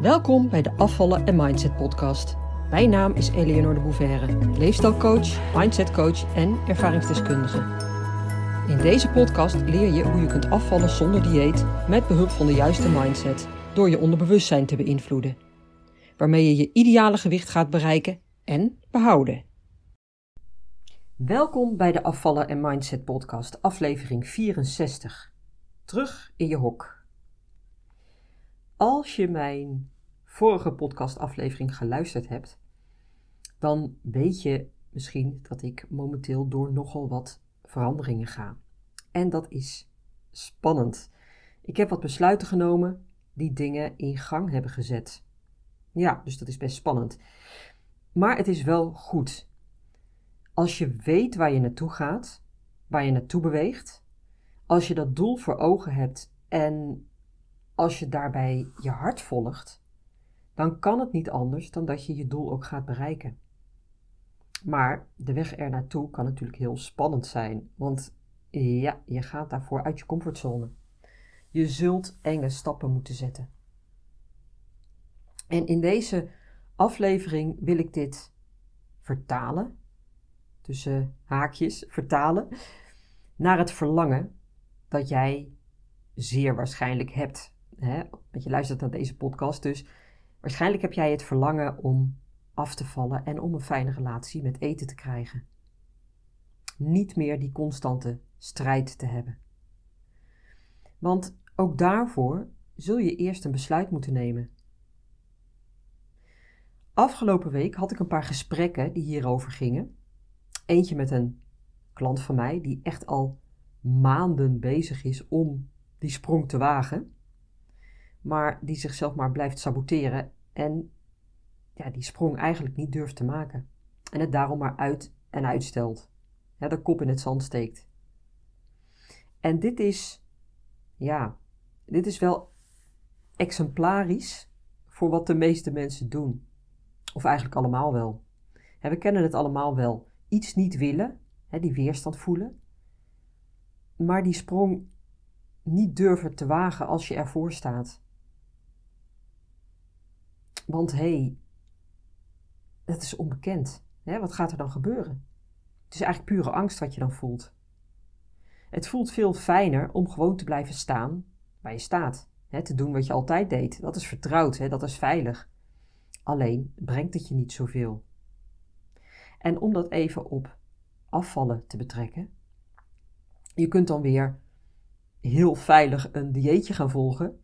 Welkom bij de Afvallen en Mindset podcast. Mijn naam is Eleonore de Bouverre, leefstijlcoach, mindsetcoach en ervaringsdeskundige. In deze podcast leer je hoe je kunt afvallen zonder dieet met behulp van de juiste mindset door je onderbewustzijn te beïnvloeden, waarmee je je ideale gewicht gaat bereiken en behouden. Welkom bij de Afvallen en Mindset podcast, aflevering 64. Terug in je hok. Als je mijn vorige podcastaflevering geluisterd hebt, dan weet je misschien dat ik momenteel door nogal wat veranderingen ga. En dat is spannend. Ik heb wat besluiten genomen die dingen in gang hebben gezet. Ja, dus dat is best spannend. Maar het is wel goed. Als je weet waar je naartoe gaat, waar je naartoe beweegt, als je dat doel voor ogen hebt en als je daarbij je hart volgt, dan kan het niet anders dan dat je je doel ook gaat bereiken. Maar de weg er naartoe kan natuurlijk heel spannend zijn, want ja, je gaat daarvoor uit je comfortzone. Je zult enge stappen moeten zetten. En in deze aflevering wil ik dit vertalen, tussen haakjes vertalen, naar het verlangen dat jij zeer waarschijnlijk hebt hè, want je luistert naar deze podcast, dus waarschijnlijk heb jij het verlangen om af te vallen en om een fijne relatie met eten te krijgen. Niet meer die constante strijd te hebben. Want ook daarvoor zul je eerst een besluit moeten nemen. Afgelopen week had ik een paar gesprekken die hierover gingen. Eentje met een klant van mij die echt al maanden bezig is om die sprong te wagen maar die zichzelf maar blijft saboteren en ja, die sprong eigenlijk niet durft te maken. En het daarom maar uit en uitstelt. Ja, de kop in het zand steekt. En dit is, ja, dit is wel exemplarisch voor wat de meeste mensen doen. Of eigenlijk allemaal wel. we kennen het allemaal wel. Iets niet willen, die weerstand voelen. Maar die sprong niet durven te wagen als je ervoor staat. Want hé, hey, het is onbekend. Hè? Wat gaat er dan gebeuren? Het is eigenlijk pure angst wat je dan voelt. Het voelt veel fijner om gewoon te blijven staan waar je staat. Hè? Te doen wat je altijd deed. Dat is vertrouwd, hè? dat is veilig. Alleen brengt het je niet zoveel. En om dat even op afvallen te betrekken, je kunt dan weer heel veilig een dieetje gaan volgen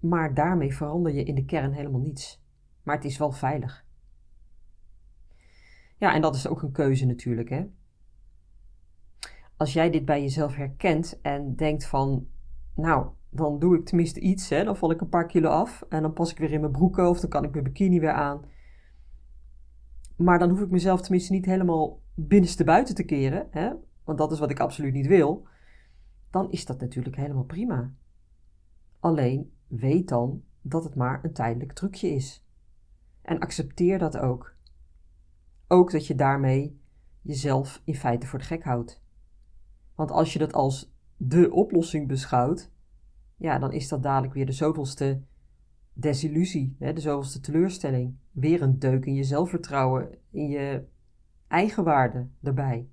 maar daarmee verander je in de kern helemaal niets. Maar het is wel veilig. Ja, en dat is ook een keuze natuurlijk, hè. Als jij dit bij jezelf herkent en denkt van, nou, dan doe ik tenminste iets, hè, dan val ik een paar kilo af en dan pas ik weer in mijn broeken of dan kan ik mijn bikini weer aan. Maar dan hoef ik mezelf tenminste niet helemaal binnenste buiten te keren, hè, want dat is wat ik absoluut niet wil. Dan is dat natuurlijk helemaal prima. Alleen weet dan dat het maar een tijdelijk trucje is. En accepteer dat ook. Ook dat je daarmee jezelf in feite voor de gek houdt. Want als je dat als de oplossing beschouwt, ja, dan is dat dadelijk weer de zoveelste desillusie, hè, de zoveelste teleurstelling. Weer een deuk in je zelfvertrouwen, in je eigenwaarde erbij.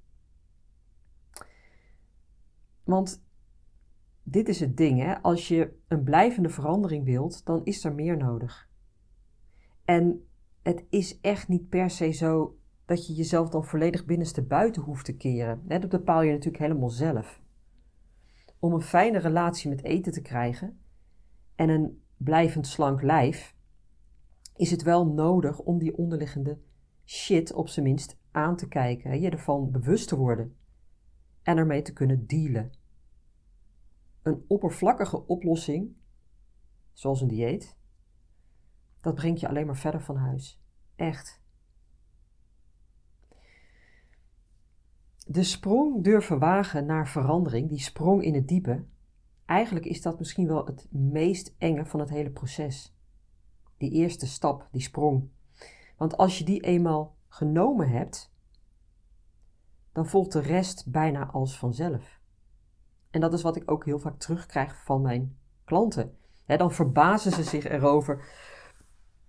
Want dit is het ding, hè? als je een blijvende verandering wilt, dan is er meer nodig. En het is echt niet per se zo dat je jezelf dan volledig binnenste buiten hoeft te keren. Dat bepaal je natuurlijk helemaal zelf. Om een fijne relatie met eten te krijgen en een blijvend slank lijf, is het wel nodig om die onderliggende shit op zijn minst aan te kijken, je ervan bewust te worden en ermee te kunnen dealen. Een oppervlakkige oplossing, zoals een dieet, dat brengt je alleen maar verder van huis. Echt. De sprong durven wagen naar verandering, die sprong in het diepe, eigenlijk is dat misschien wel het meest enge van het hele proces. Die eerste stap, die sprong. Want als je die eenmaal genomen hebt, dan volgt de rest bijna als vanzelf. En dat is wat ik ook heel vaak terugkrijg van mijn klanten. dan verbazen ze zich erover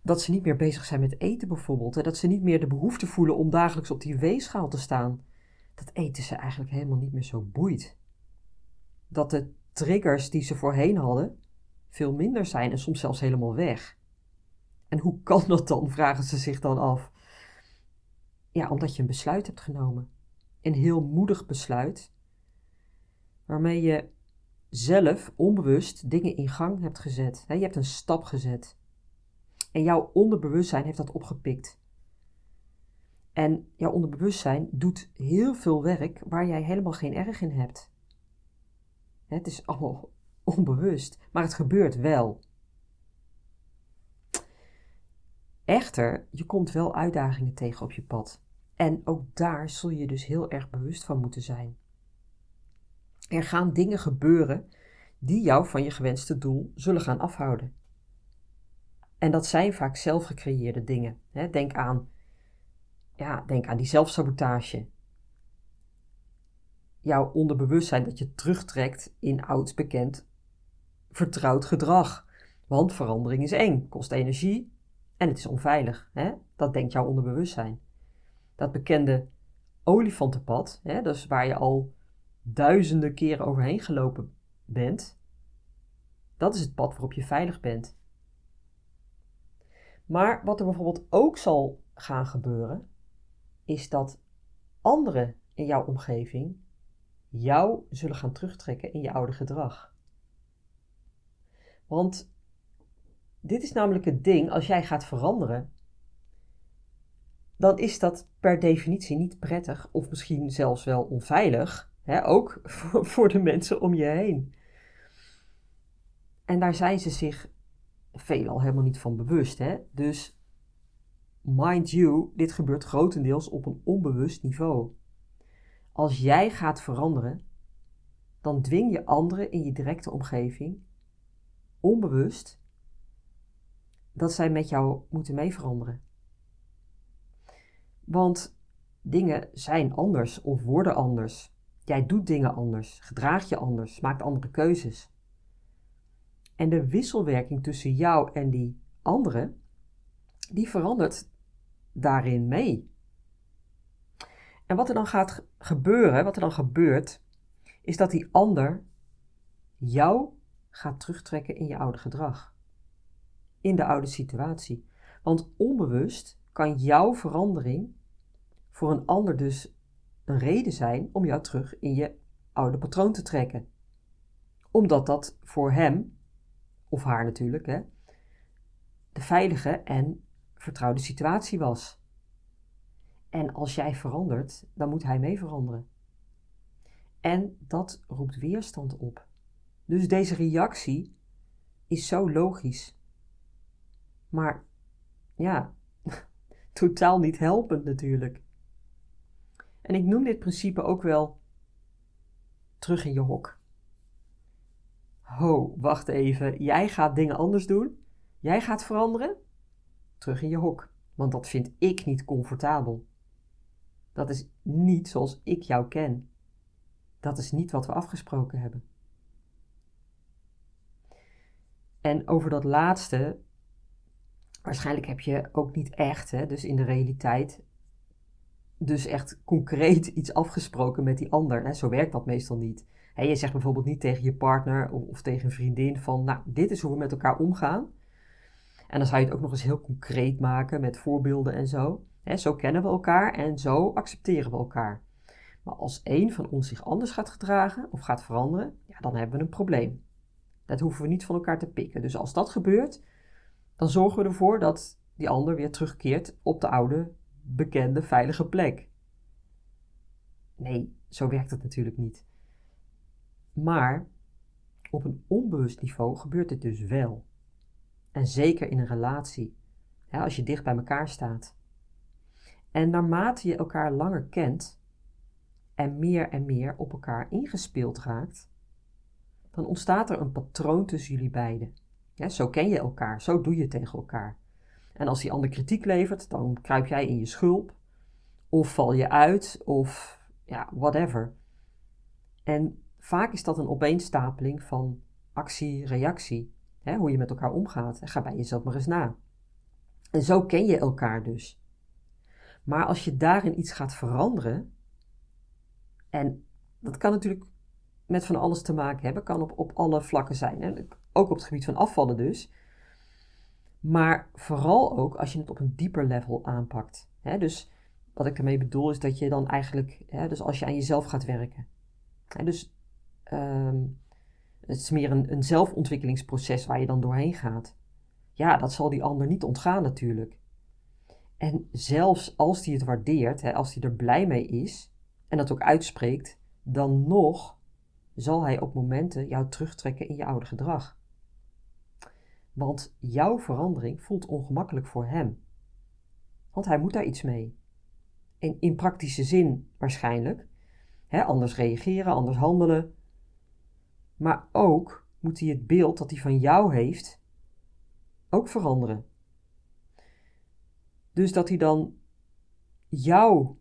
dat ze niet meer bezig zijn met eten bijvoorbeeld. En dat ze niet meer de behoefte voelen om dagelijks op die weegschaal te staan. Dat eten ze eigenlijk helemaal niet meer zo boeit. Dat de triggers die ze voorheen hadden veel minder zijn en soms zelfs helemaal weg. En hoe kan dat dan, vragen ze zich dan af. Ja, omdat je een besluit hebt genomen. Een heel moedig besluit, waarmee je zelf onbewust dingen in gang hebt gezet. Je hebt een stap gezet. En jouw onderbewustzijn heeft dat opgepikt. En jouw onderbewustzijn doet heel veel werk waar jij helemaal geen erg in hebt. Het is allemaal onbewust, maar het gebeurt wel. Echter, je komt wel uitdagingen tegen op je pad. En ook daar zul je dus heel erg bewust van moeten zijn. Er gaan dingen gebeuren die jou van je gewenste doel zullen gaan afhouden. En dat zijn vaak zelfgecreëerde dingen. Denk aan, ja, denk aan die zelfsabotage. Jouw onderbewustzijn dat je terugtrekt in oud bekend vertrouwd gedrag. Want verandering is eng, kost energie en het is onveilig. Hè? Dat denkt jouw onderbewustzijn. Dat bekende olifantenpad, hè, dus waar je al duizenden keren overheen gelopen bent, dat is het pad waarop je veilig bent. Maar wat er bijvoorbeeld ook zal gaan gebeuren, is dat anderen in jouw omgeving jou zullen gaan terugtrekken in je oude gedrag. Want dit is namelijk het ding, als jij gaat veranderen, dan is dat per definitie niet prettig of misschien zelfs wel onveilig, hè, ook voor de mensen om je heen. En daar zijn ze zich veelal helemaal niet van bewust. Hè? Dus mind you, dit gebeurt grotendeels op een onbewust niveau. Als jij gaat veranderen, dan dwing je anderen in je directe omgeving onbewust dat zij met jou moeten mee veranderen. Want dingen zijn anders of worden anders. Jij doet dingen anders, gedraag je anders, maakt andere keuzes. En de wisselwerking tussen jou en die anderen, die verandert daarin mee. En wat er dan gaat gebeuren, wat er dan gebeurt, is dat die ander jou gaat terugtrekken in je oude gedrag. In de oude situatie. Want onbewust kan jouw verandering voor een ander dus een reden zijn om jou terug in je oude patroon te trekken. Omdat dat voor hem of haar natuurlijk, hè, de veilige en vertrouwde situatie was. En als jij verandert, dan moet hij mee veranderen. En dat roept weerstand op. Dus deze reactie is zo logisch. Maar ja, totaal niet helpend natuurlijk. En ik noem dit principe ook wel terug in je hok ho, wacht even, jij gaat dingen anders doen? Jij gaat veranderen? Terug in je hok, want dat vind ik niet comfortabel. Dat is niet zoals ik jou ken. Dat is niet wat we afgesproken hebben. En over dat laatste, waarschijnlijk heb je ook niet echt, hè, dus in de realiteit, dus echt concreet iets afgesproken met die ander. Hè. Zo werkt dat meestal niet je zegt bijvoorbeeld niet tegen je partner of, of, tegen een vriendin van, nou, dit is hoe we met elkaar omgaan. En dan zou je het ook nog eens heel concreet maken met voorbeelden en zo. zo kennen we elkaar en zo accepteren we elkaar. Maar als één van ons zich anders gaat gedragen of gaat veranderen, ja, dan hebben we een probleem. Dat hoeven we niet van elkaar te pikken. Dus als dat gebeurt, dan zorgen we ervoor dat die ander weer terugkeert op de oude, bekende, veilige plek. Nee, zo werkt het natuurlijk niet. Maar op een onbewust niveau gebeurt dit dus wel. En zeker in een relatie, als je dicht bij elkaar staat. En naarmate je elkaar langer kent en meer en meer op elkaar ingespeeld raakt, dan ontstaat er een patroon tussen jullie beiden. Ja, zo ken je elkaar, zo doe je tegen elkaar. En als die ander kritiek levert, dan kruip jij in je schulp, of val je uit, of ja, whatever. En Vaak is dat een opeenstapeling van actie-reactie. Hoe je met elkaar omgaat. Ga bij jezelf maar eens na. En zo ken je elkaar dus. Maar als je daarin iets gaat veranderen, en dat kan natuurlijk met van alles te maken hebben, kan op, op alle vlakken zijn. Hè? Ook op het gebied van afvallen dus. Maar vooral ook als je het op een dieper level aanpakt. Hè? Dus wat ik ermee bedoel is dat je dan eigenlijk, hè, dus als je aan jezelf gaat werken. Hè, dus ehm, het is meer een, zelfontwikkelingsproces waar je dan doorheen gaat. Ja, dat zal die ander niet ontgaan natuurlijk. En zelfs als die het waardeert, hè, als die er blij mee is en dat ook uitspreekt, dan nog zal hij op momenten jou terugtrekken in je oude gedrag. Want jouw verandering voelt ongemakkelijk voor hem. Want hij moet daar iets mee. En in praktische zin waarschijnlijk. Anders reageren, anders handelen. Maar ook moet hij het beeld dat hij van jou heeft ook veranderen. Dus dat hij dan jou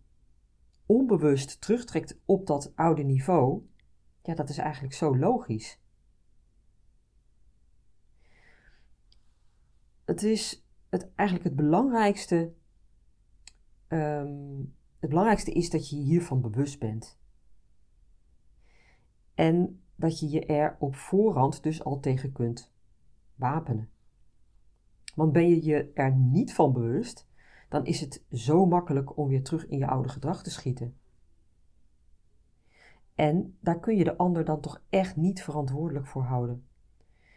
onbewust terugtrekt op dat oude niveau, ja, dat is eigenlijk zo logisch. Het is het, eigenlijk het belangrijkste. Um, het belangrijkste is dat je hiervan bewust bent. En dat je je er op voorhand dus al tegen kunt wapenen. Want ben je je er niet van bewust, dan is het zo makkelijk om weer terug in je oude gedrag te schieten. En daar kun je de ander dan toch echt niet verantwoordelijk voor houden.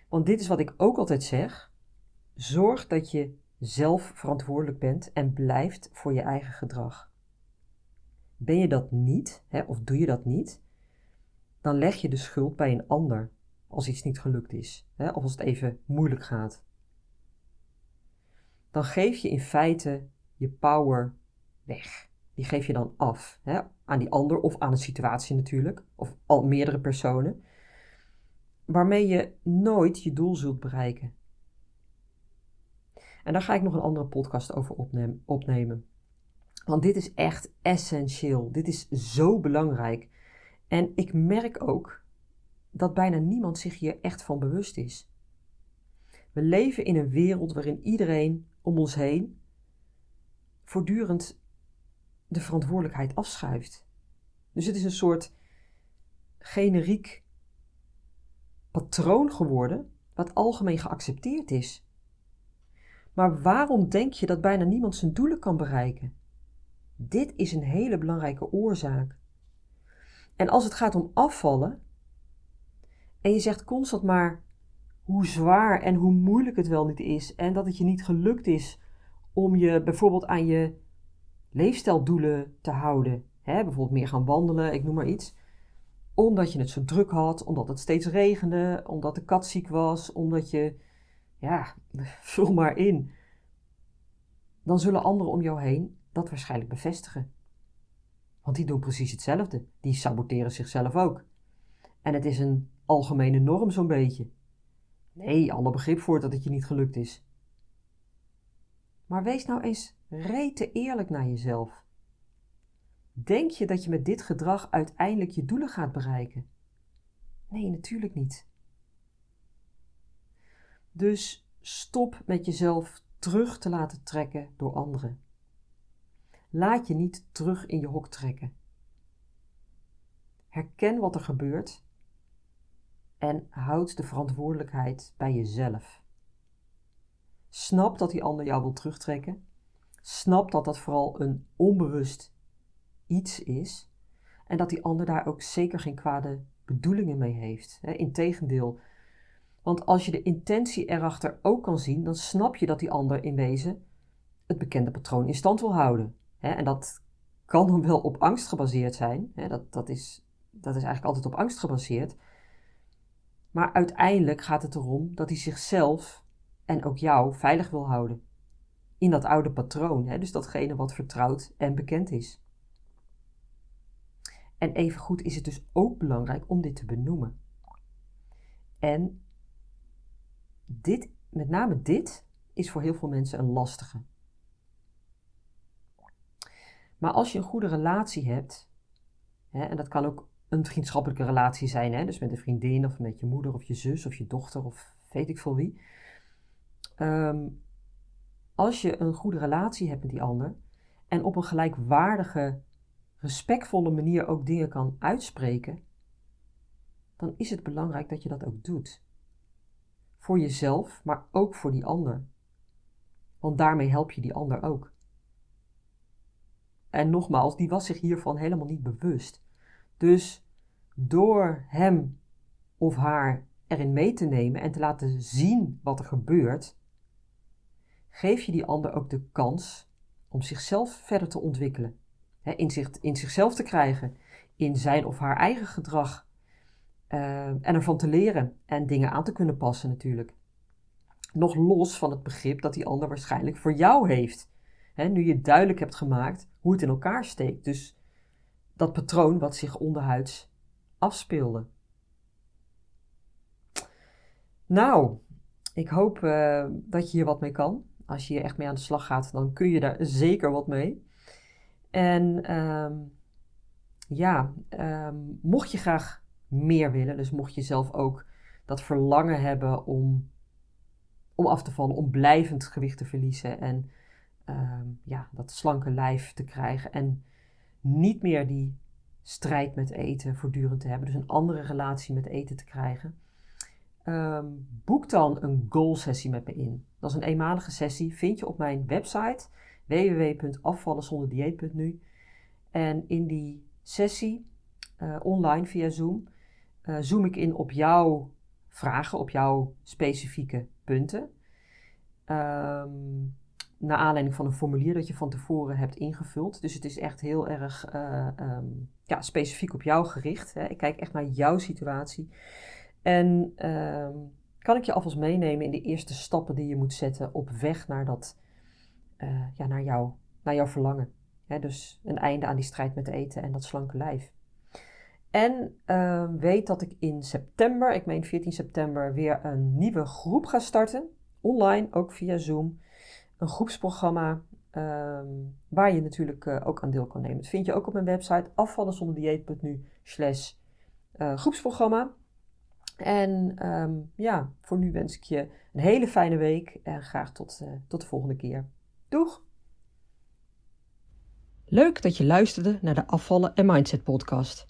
Want dit is wat ik ook altijd zeg: zorg dat je zelf verantwoordelijk bent en blijft voor je eigen gedrag. Ben je dat niet, hè, of doe je dat niet, dan leg je de schuld bij een ander als iets niet gelukt is, hè, of als het even moeilijk gaat. Dan geef je in feite je power weg. Die geef je dan af hè, aan die ander of aan een situatie natuurlijk, of al meerdere personen, waarmee je nooit je doel zult bereiken. En daar ga ik nog een andere podcast over opnemen. Want dit is echt essentieel. Dit is zo belangrijk. En ik merk ook dat bijna niemand zich hier echt van bewust is. We leven in een wereld waarin iedereen om ons heen voortdurend de verantwoordelijkheid afschuift. Dus het is een soort generiek patroon geworden wat algemeen geaccepteerd is. Maar waarom denk je dat bijna niemand zijn doelen kan bereiken? Dit is een hele belangrijke oorzaak. En als het gaat om afvallen, en je zegt constant maar hoe zwaar en hoe moeilijk het wel niet is, en dat het je niet gelukt is om je bijvoorbeeld aan je leefstijldoelen te houden, hè, bijvoorbeeld meer gaan wandelen, ik noem maar iets, omdat je het zo druk had, omdat het steeds regende, omdat de kat ziek was, omdat je, ja, vul maar in, dan zullen anderen om jou heen dat waarschijnlijk bevestigen. Want die doen precies hetzelfde. Die saboteren zichzelf ook. En het is een algemene norm zo'n beetje. Nee, alle begrip voor dat het je niet gelukt is. Maar wees nou eens rete eerlijk naar jezelf. Denk je dat je met dit gedrag uiteindelijk je doelen gaat bereiken? Nee, natuurlijk niet. Dus stop met jezelf terug te laten trekken door anderen. Laat je niet terug in je hok trekken. Herken wat er gebeurt en houd de verantwoordelijkheid bij jezelf. Snap dat die ander jou wil terugtrekken. Snap dat dat vooral een onbewust iets is en dat die ander daar ook zeker geen kwade bedoelingen mee heeft. Integendeel, want als je de intentie erachter ook kan zien, dan snap je dat die ander in wezen het bekende patroon in stand wil houden. En dat kan dan wel op angst gebaseerd zijn. Dat, dat, is, dat is eigenlijk altijd op angst gebaseerd. Maar uiteindelijk gaat het erom dat hij zichzelf en ook jou veilig wil houden. In dat oude patroon, dus datgene wat vertrouwd en bekend is. En evengoed is het dus ook belangrijk om dit te benoemen. En dit, met name dit, is voor heel veel mensen een lastige. Maar als je een goede relatie hebt, hè, en dat kan ook een vriendschappelijke relatie zijn, hè, dus met een vriendin of met je moeder of je zus of je dochter of weet ik veel wie. Ehm, als je een goede relatie hebt met die ander en op een gelijkwaardige, respectvolle manier ook dingen kan uitspreken, dan is het belangrijk dat je dat ook doet. Voor jezelf, maar ook voor die ander. Want daarmee help je die ander ook. En nogmaals, die was zich hiervan helemaal niet bewust. Dus door hem of haar erin mee te nemen en te laten zien wat er gebeurt, geef je die ander ook de kans om zichzelf verder te ontwikkelen. inzicht in zichzelf te krijgen, in zijn of haar eigen gedrag. Uh, en ervan te leren en dingen aan te kunnen passen natuurlijk. Nog los van het begrip dat die ander waarschijnlijk voor jou heeft. nu je duidelijk hebt gemaakt hoe het in elkaar steekt. Dus dat patroon wat zich onderhuids afspeelde. Nou, ik hoop uh, dat je hier wat mee kan. Als je hier echt mee aan de slag gaat, dan kun je daar zeker wat mee. En um, ja, um, mocht je graag meer willen, dus mocht je zelf ook dat verlangen hebben om, om af te vallen, om blijvend gewicht te verliezen en um, ja, dat slanke lijf te krijgen en niet meer die strijd met eten voortdurend te hebben, dus een andere relatie met eten te krijgen, um, boek dan een goal sessie met me in. Dat is een eenmalige sessie, vind je op mijn website www.afvallenzonderdieet.nu. En in die sessie, uh, online via Zoom, uh, zoom ik in op jouw vragen, op jouw specifieke punten. Um, naar aanleiding van een formulier dat je van tevoren hebt ingevuld. Dus het is echt heel erg uh, um, ja, specifiek op jou gericht. Hè. Ik kijk echt naar jouw situatie. En ehm, kan ik je alvast meenemen in de eerste stappen die je moet zetten op weg naar, dat, uh, ja, naar, jou, naar jouw verlangen. dus een einde aan die strijd met eten en dat slanke lijf. En uh, weet dat ik in september, ik meen 14 september, weer een nieuwe groep ga starten. Online, ook via Zoom. Een groepsprogramma uh, waar je natuurlijk uh, ook aan deel kan nemen. Dat vind je ook op mijn website slash eh, groepsprogramma. En ehm, ja, voor nu wens ik je een hele fijne week en graag tot, uh, tot de volgende keer. Doeg! Leuk dat je luisterde naar de Afvallen en Mindset podcast.